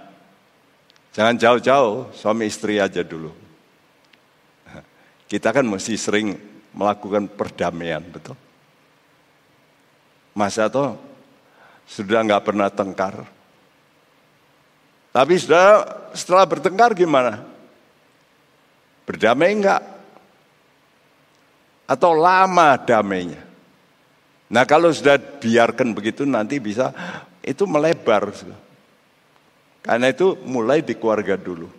Jangan jauh-jauh, suami istri aja dulu. Kita kan mesti sering melakukan perdamaian, betul? Masa toh sudah nggak pernah tengkar. Tapi sudah setelah bertengkar gimana? Berdamai enggak? Atau lama damainya? Nah kalau sudah biarkan begitu nanti bisa itu melebar. Karena itu mulai di keluarga dulu.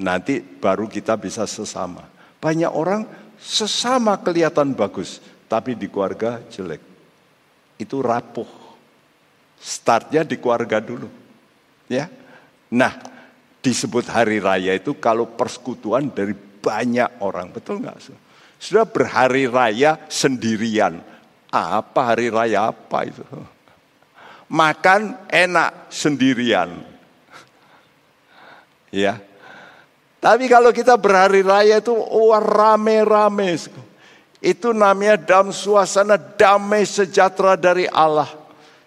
Nanti baru kita bisa sesama. Banyak orang sesama kelihatan bagus, tapi di keluarga jelek. Itu rapuh. Startnya di keluarga dulu. Ya. Nah, disebut hari raya itu kalau persekutuan dari banyak orang. Betul nggak? Sudah berhari raya sendirian. Apa hari raya apa itu? Makan enak sendirian. Ya. Tapi kalau kita berhari raya itu oh, rame-rame. Itu namanya dalam suasana damai sejahtera dari Allah.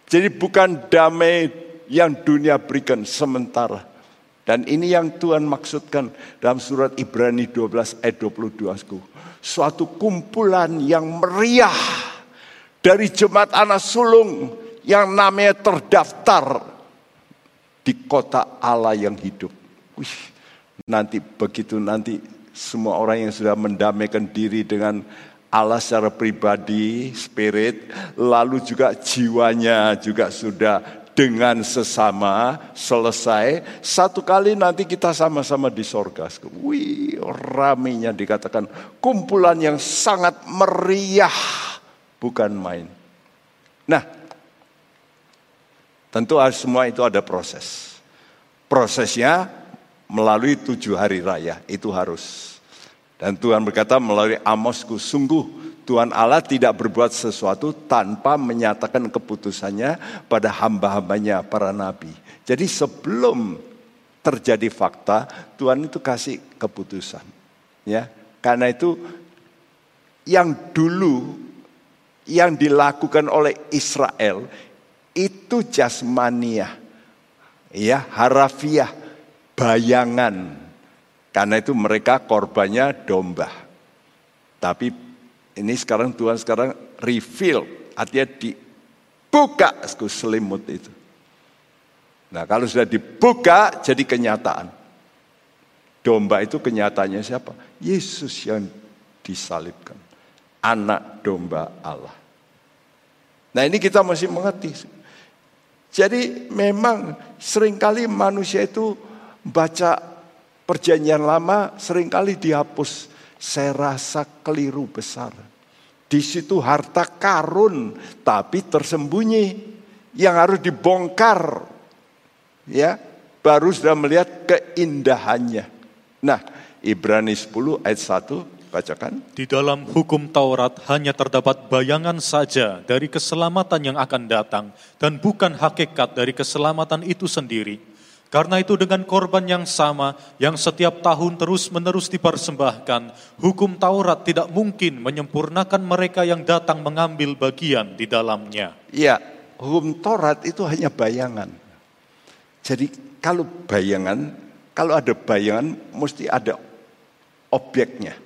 Jadi bukan damai yang dunia berikan sementara. Dan ini yang Tuhan maksudkan dalam surat Ibrani 12 ayat 22. Suatu kumpulan yang meriah dari jemaat anak sulung yang namanya terdaftar di kota Allah yang hidup. Wih, nanti begitu nanti semua orang yang sudah mendamaikan diri dengan Allah secara pribadi, spirit, lalu juga jiwanya juga sudah dengan sesama selesai. Satu kali nanti kita sama-sama di sorga. Wih, raminya dikatakan kumpulan yang sangat meriah, bukan main. Nah, tentu semua itu ada proses. Prosesnya melalui tujuh hari raya, itu harus. Dan Tuhan berkata melalui Amosku, sungguh Tuhan Allah tidak berbuat sesuatu tanpa menyatakan keputusannya pada hamba-hambanya para nabi. Jadi sebelum terjadi fakta, Tuhan itu kasih keputusan. Ya, karena itu yang dulu yang dilakukan oleh Israel itu jasmania, ya harafiah, bayangan karena itu mereka korbannya domba. Tapi ini sekarang Tuhan sekarang reveal, artinya dibuka selimut itu. Nah kalau sudah dibuka jadi kenyataan. Domba itu kenyataannya siapa? Yesus yang disalibkan. Anak domba Allah. Nah ini kita masih mengerti. Jadi memang sering kali manusia itu baca Perjanjian lama sering kali dihapus. Saya rasa keliru besar. Di situ harta karun tapi tersembunyi yang harus dibongkar. Ya, baru sudah melihat keindahannya. Nah, Ibrani 10 ayat 1 bacakan. Di dalam hukum Taurat hanya terdapat bayangan saja dari keselamatan yang akan datang dan bukan hakikat dari keselamatan itu sendiri. Karena itu dengan korban yang sama yang setiap tahun terus-menerus dipersembahkan, hukum Taurat tidak mungkin menyempurnakan mereka yang datang mengambil bagian di dalamnya. Iya, hukum Taurat itu hanya bayangan. Jadi kalau bayangan, kalau ada bayangan mesti ada objeknya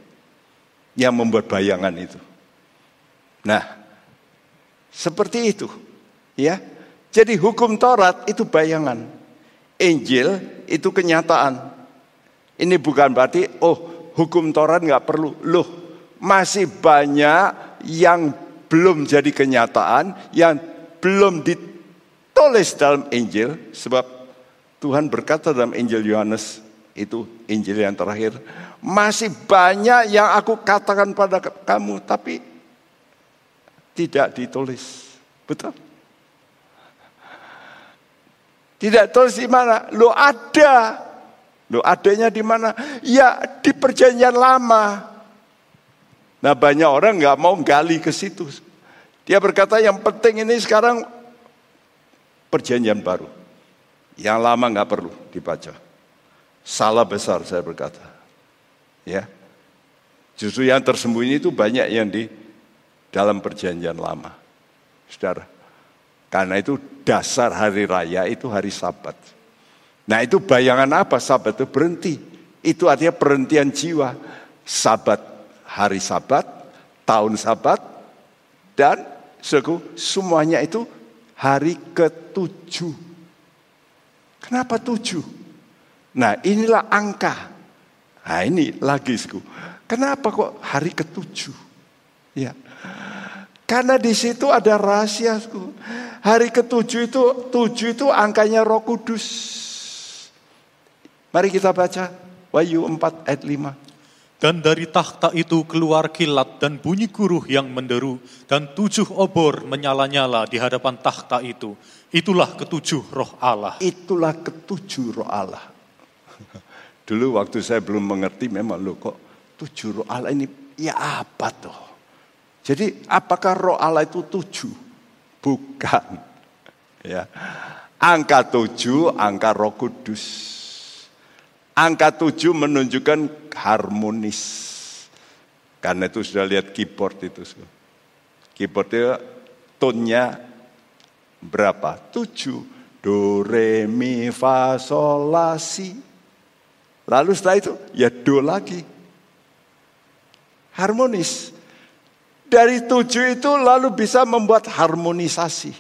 yang membuat bayangan itu. Nah, seperti itu, ya. Jadi hukum Taurat itu bayangan. Injil itu kenyataan. Ini bukan berarti, oh hukum Taurat nggak perlu. Loh, masih banyak yang belum jadi kenyataan, yang belum ditulis dalam Injil sebab Tuhan berkata dalam Injil Yohanes itu Injil yang terakhir masih banyak yang aku katakan pada kamu tapi tidak ditulis. Betul? Tidak tulis di mana? Lo ada. Lo adanya di mana? Ya di perjanjian lama. Nah banyak orang nggak mau gali ke situ. Dia berkata yang penting ini sekarang perjanjian baru. Yang lama nggak perlu dibaca. Salah besar saya berkata. Ya. Justru yang tersembunyi itu banyak yang di dalam perjanjian lama. Saudara. Karena itu dasar hari raya itu hari sabat. Nah itu bayangan apa sabat itu berhenti. Itu artinya perhentian jiwa. Sabat, hari sabat, tahun sabat, dan suku, semuanya itu hari ketujuh. Kenapa tujuh? Nah inilah angka. Nah ini lagi, suku. Kenapa kok hari ketujuh? Ya, karena di situ ada rahasia. Hari ketujuh itu, tujuh itu angkanya roh kudus. Mari kita baca Wahyu 4 ayat 5. Dan dari takhta itu keluar kilat dan bunyi guruh yang menderu. Dan tujuh obor menyala-nyala di hadapan takhta itu. Itulah ketujuh roh Allah. Itulah ketujuh roh Allah. Dulu waktu saya belum mengerti memang lo kok tujuh roh Allah ini ya apa tuh? Jadi apakah roh Allah itu tujuh? Bukan. Ya. Angka tujuh, angka roh kudus. Angka tujuh menunjukkan harmonis. Karena itu sudah lihat keyboard itu. Keyboard itu tonnya berapa? Tujuh. Do, re, mi, fa, sol, la, si. Lalu setelah itu ya do lagi. Harmonis. Dari tujuh itu lalu bisa membuat harmonisasi.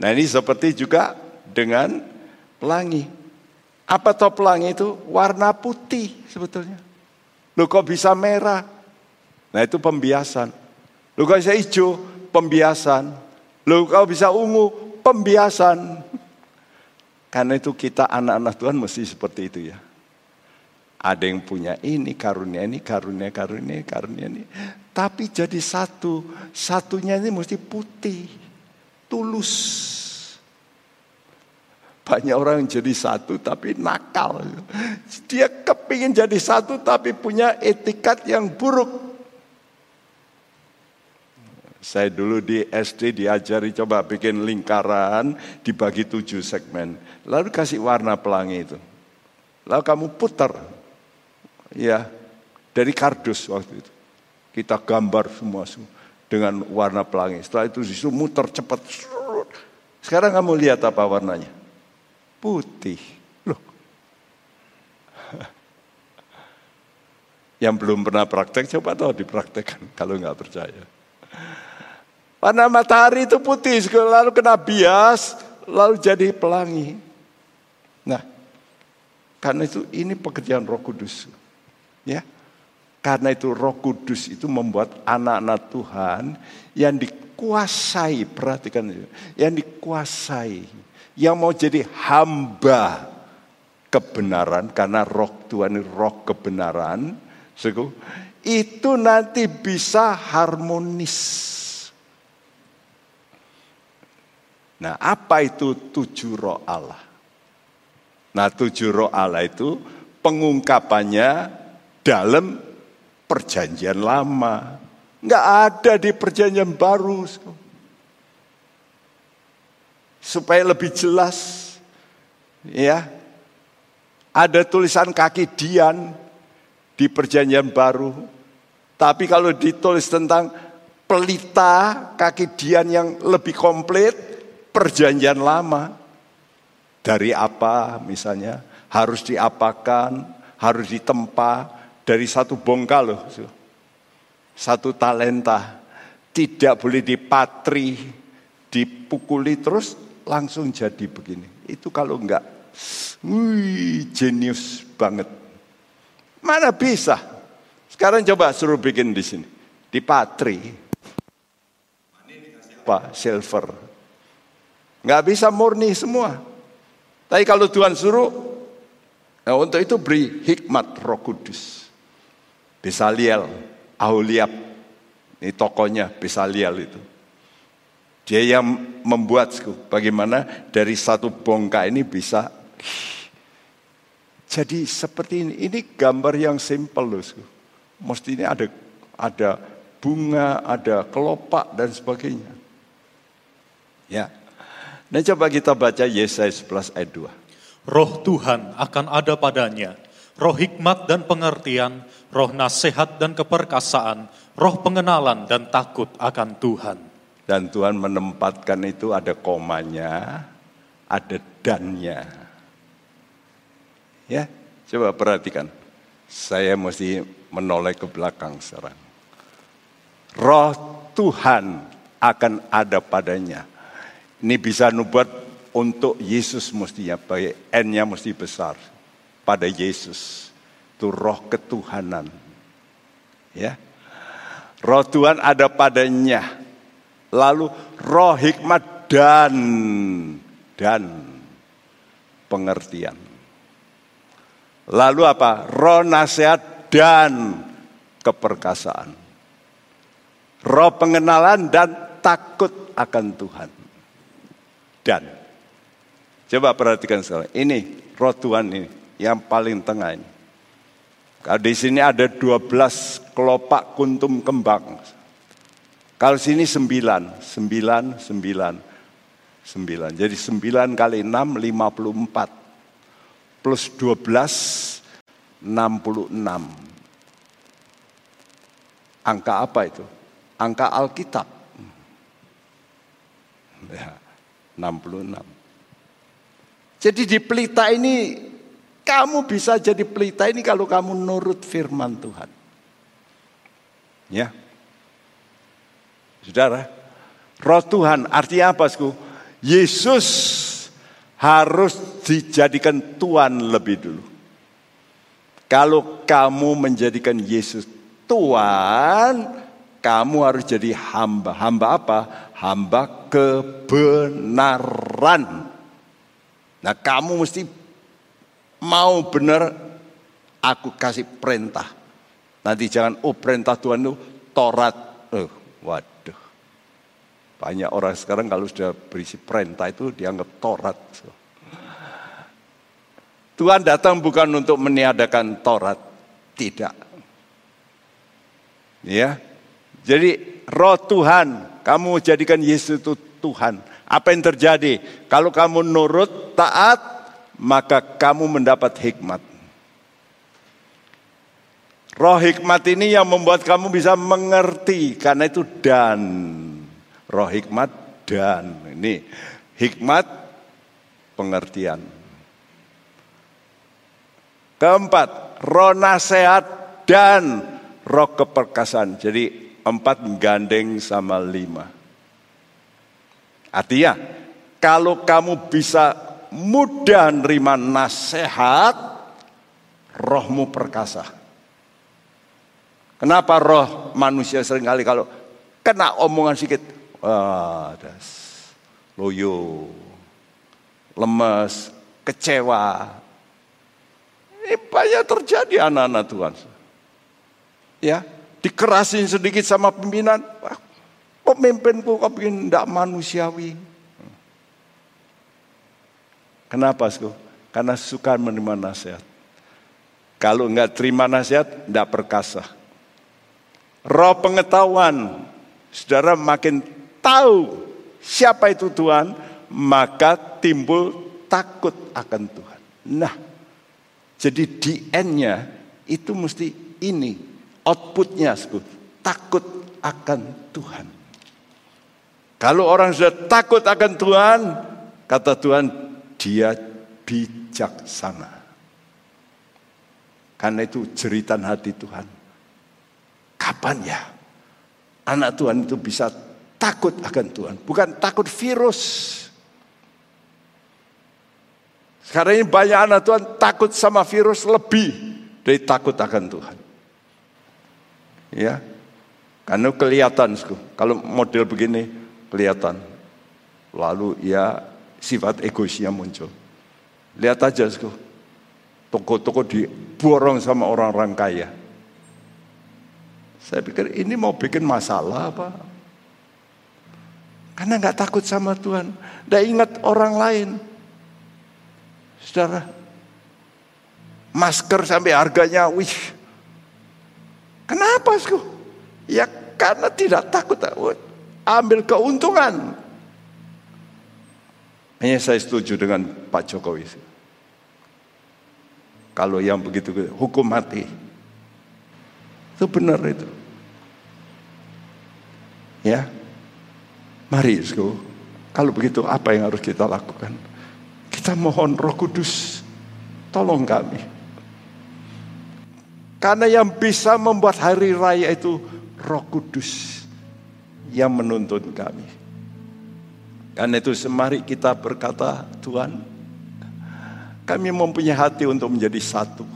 Nah ini seperti juga dengan pelangi. Apa toh pelangi itu? Warna putih sebetulnya. Lu kok bisa merah? Nah itu pembiasan. Lu kok bisa hijau? Pembiasan. Lu kok bisa ungu? Pembiasan. Karena itu kita anak-anak Tuhan mesti seperti itu ya. Ada yang punya ini, karunia ini, karunia, karunia, karunia ini. Tapi jadi satu, satunya ini mesti putih, tulus. Banyak orang yang jadi satu tapi nakal. Dia kepingin jadi satu tapi punya etikat yang buruk. Saya dulu di SD diajari coba bikin lingkaran dibagi tujuh segmen. Lalu kasih warna pelangi itu. Lalu kamu putar. Ya, dari kardus waktu itu. Kita gambar semua, dengan warna pelangi. Setelah itu disuruh muter cepat. Sekarang kamu lihat apa warnanya? Putih. Loh. Yang belum pernah praktek coba tahu dipraktekkan kalau nggak percaya. Warna matahari itu putih, lalu kena bias, lalu jadi pelangi. Nah, karena itu ini pekerjaan Roh Kudus. Ya. Karena itu Roh Kudus itu membuat anak-anak Tuhan yang dikuasai, perhatikan yang dikuasai, yang mau jadi hamba kebenaran karena Roh Tuhan ini Roh kebenaran, itu nanti bisa harmonis. Nah, apa itu tujuh roh Allah? Nah, tujuh roh Allah itu pengungkapannya dalam perjanjian lama. Nggak ada di perjanjian baru. Supaya lebih jelas. Ya. Ada tulisan kaki Dian di perjanjian baru. Tapi kalau ditulis tentang pelita kaki Dian yang lebih komplit, perjanjian lama. Dari apa misalnya, harus diapakan, harus ditempa, dari satu bongkal loh. Satu talenta. Tidak boleh dipatri, dipukuli terus langsung jadi begini. Itu kalau enggak, wih jenius banget. Mana bisa? Sekarang coba suruh bikin di sini. Dipatri. Apa? Silver. Nggak bisa murni semua. Tapi kalau Tuhan suruh, nah untuk itu beri hikmat roh kudus. Besaliel, Aholiab, ini tokonya Besaliel itu. Dia yang membuat bagaimana dari satu bongkah ini bisa jadi seperti ini. Ini gambar yang simpel loh. Ini ada ada bunga, ada kelopak dan sebagainya. Ya. Nah coba kita baca Yesaya 11 ayat 2. Roh Tuhan akan ada padanya, roh hikmat dan pengertian, roh nasihat dan keperkasaan, roh pengenalan dan takut akan Tuhan. Dan Tuhan menempatkan itu ada komanya, ada dannya. Ya, coba perhatikan. Saya mesti menoleh ke belakang sekarang. Roh Tuhan akan ada padanya. Ini bisa nubuat untuk Yesus mestinya, baik N-nya mesti besar. Pada Yesus. Itu roh ketuhanan. Ya. Roh Tuhan ada padanya Lalu roh hikmat dan dan pengertian. Lalu apa? Roh nasihat dan keperkasaan. Roh pengenalan dan takut akan Tuhan. Dan coba perhatikan sekarang. Ini roh Tuhan ini yang paling tengah ini. Kalau di sini ada 12 kelopak kuntum kembang. Kalau sini sembilan, sembilan, sembilan, sembilan. Jadi sembilan kali enam, lima puluh empat. Plus dua belas, enam puluh enam. Angka apa itu? Angka Alkitab. Ya, 66. Jadi di pelita ini, kamu bisa jadi pelita ini kalau kamu nurut firman Tuhan. Ya, Saudara, roh Tuhan artinya apa, Sku? Yesus harus dijadikan Tuhan lebih dulu. Kalau kamu menjadikan Yesus Tuhan, kamu harus jadi hamba. Hamba apa? Hamba kebenaran. Nah kamu mesti mau benar aku kasih perintah. Nanti jangan, oh perintah Tuhan itu Torat. Oh, waduh. Banyak orang sekarang kalau sudah berisi perintah itu dianggap Torat. Tuhan datang bukan untuk meniadakan Torat, tidak. Ya. Jadi roh Tuhan, kamu jadikan Yesus itu Tuhan. Apa yang terjadi? Kalau kamu nurut, taat, maka kamu mendapat hikmat. Roh hikmat ini yang membuat kamu bisa mengerti karena itu dan roh hikmat dan ini hikmat pengertian. Keempat, roh nasihat dan roh keperkasaan. Jadi empat gandeng sama lima. Artinya, kalau kamu bisa mudah nerima nasihat, rohmu perkasa. Kenapa roh manusia sering kali kalau kena omongan sedikit, Wah. Loyo. Lemes, kecewa. Ini banyak terjadi anak-anak Tuhan. Ya, dikerasin sedikit sama pimpinan. Pemimpinku kau bikin tidak manusiawi. Kenapa, Sku? Karena suka menerima nasihat. Kalau enggak terima nasihat, tidak perkasa. Roh pengetahuan, saudara makin tahu siapa itu Tuhan, maka timbul takut akan Tuhan. Nah, jadi DN-nya itu mesti ini, outputnya sebut takut akan Tuhan. Kalau orang sudah takut akan Tuhan, kata Tuhan, dia bijaksana. Karena itu jeritan hati Tuhan. Kapan ya anak Tuhan itu bisa takut akan Tuhan, bukan takut virus. Sekarang ini banyak anak Tuhan takut sama virus lebih dari takut akan Tuhan. Ya, karena kelihatan, kalau model begini kelihatan. Lalu ya sifat egoisnya muncul. Lihat aja, toko-toko diborong sama orang-orang kaya. Saya pikir ini mau bikin masalah apa? Karena nggak takut sama Tuhan. Tidak ingat orang lain. Saudara, masker sampai harganya, wih. Kenapa, sku? Ya karena tidak takut. Ambil keuntungan. Hanya saya setuju dengan Pak Jokowi. Kalau yang begitu, hukum mati. Itu benar itu. Ya, mari kalau begitu apa yang harus kita lakukan? Kita mohon roh kudus, tolong kami. Karena yang bisa membuat hari raya itu roh kudus yang menuntun kami. Karena itu semari kita berkata, Tuhan, kami mempunyai hati untuk menjadi satu.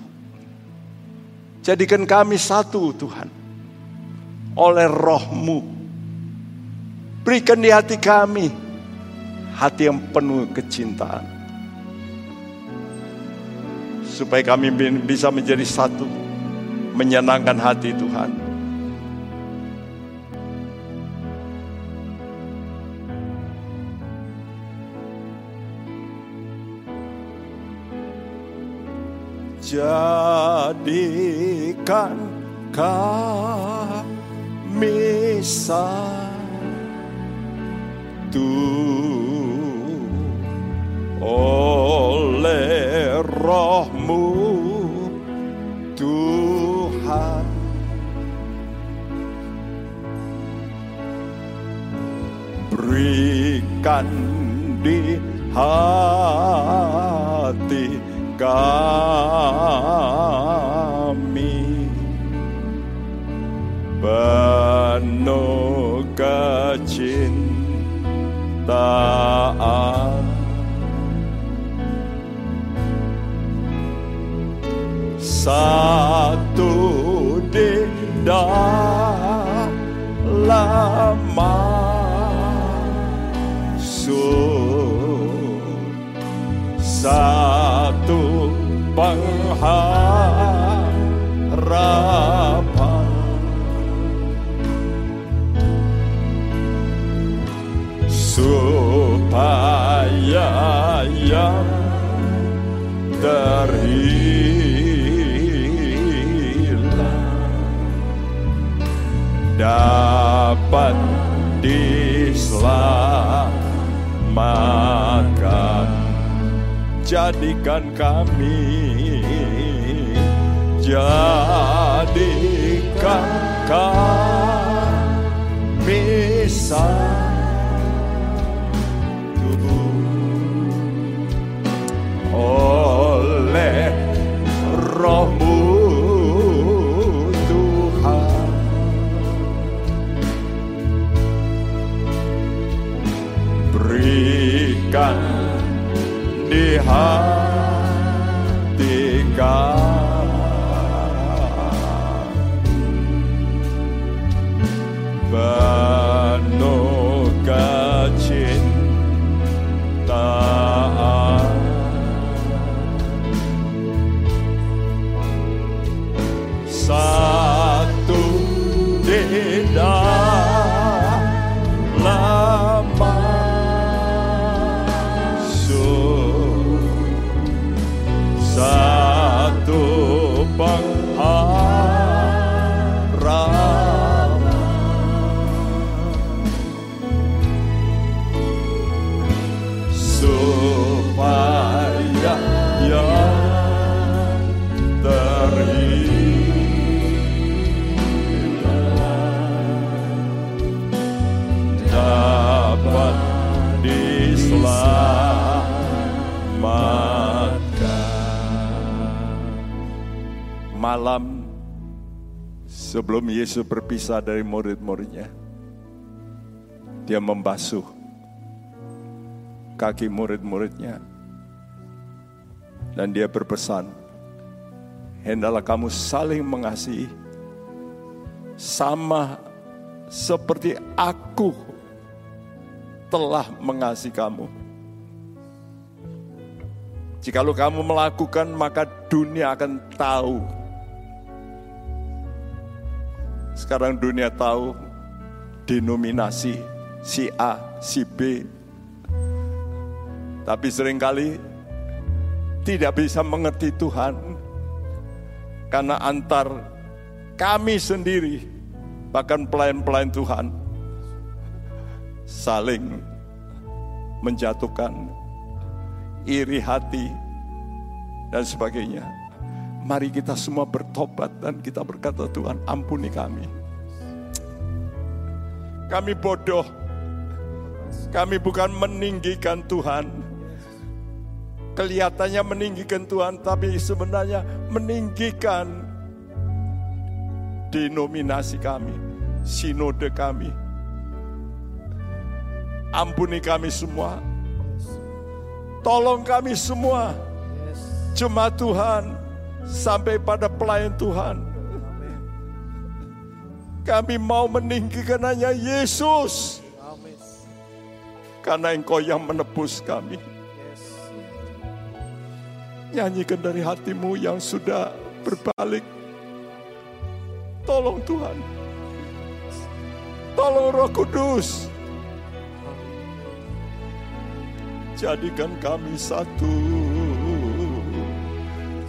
Jadikan kami satu Tuhan. Oleh rohmu. Berikan di hati kami. Hati yang penuh kecintaan. Supaya kami bisa menjadi satu. Menyenangkan hati Tuhan. jadikan kami satu oleh rohmu Tuhan berikan di hati kami. Penuh kecintaan. Satu di dalam satu pengharapan. Supaya yang terhilang dapat diselamatkan jadikan kami jadikan kami satu. Oleh rohmu di hati penuh sebelum Yesus berpisah dari murid-muridnya, dia membasuh kaki murid-muridnya. Dan dia berpesan, hendaklah kamu saling mengasihi sama seperti aku telah mengasihi kamu. Jikalau kamu melakukan, maka dunia akan tahu. Sekarang dunia tahu denominasi si A, si B. Tapi sering kali tidak bisa mengerti Tuhan. Karena antar kami sendiri, bahkan pelayan-pelayan Tuhan, saling menjatuhkan iri hati, dan sebagainya. Mari kita semua bertobat dan kita berkata Tuhan ampuni kami. Kami bodoh. Kami bukan meninggikan Tuhan. Kelihatannya meninggikan Tuhan tapi sebenarnya meninggikan denominasi kami, sinode kami. Ampuni kami semua Tolong kami semua, jemaat Tuhan, sampai pada pelayan Tuhan. Kami mau meninggikan hanya Yesus. Karena engkau yang menebus kami. Nyanyikan dari hatimu yang sudah berbalik. Tolong Tuhan. Tolong Roh Kudus jadikan kami satu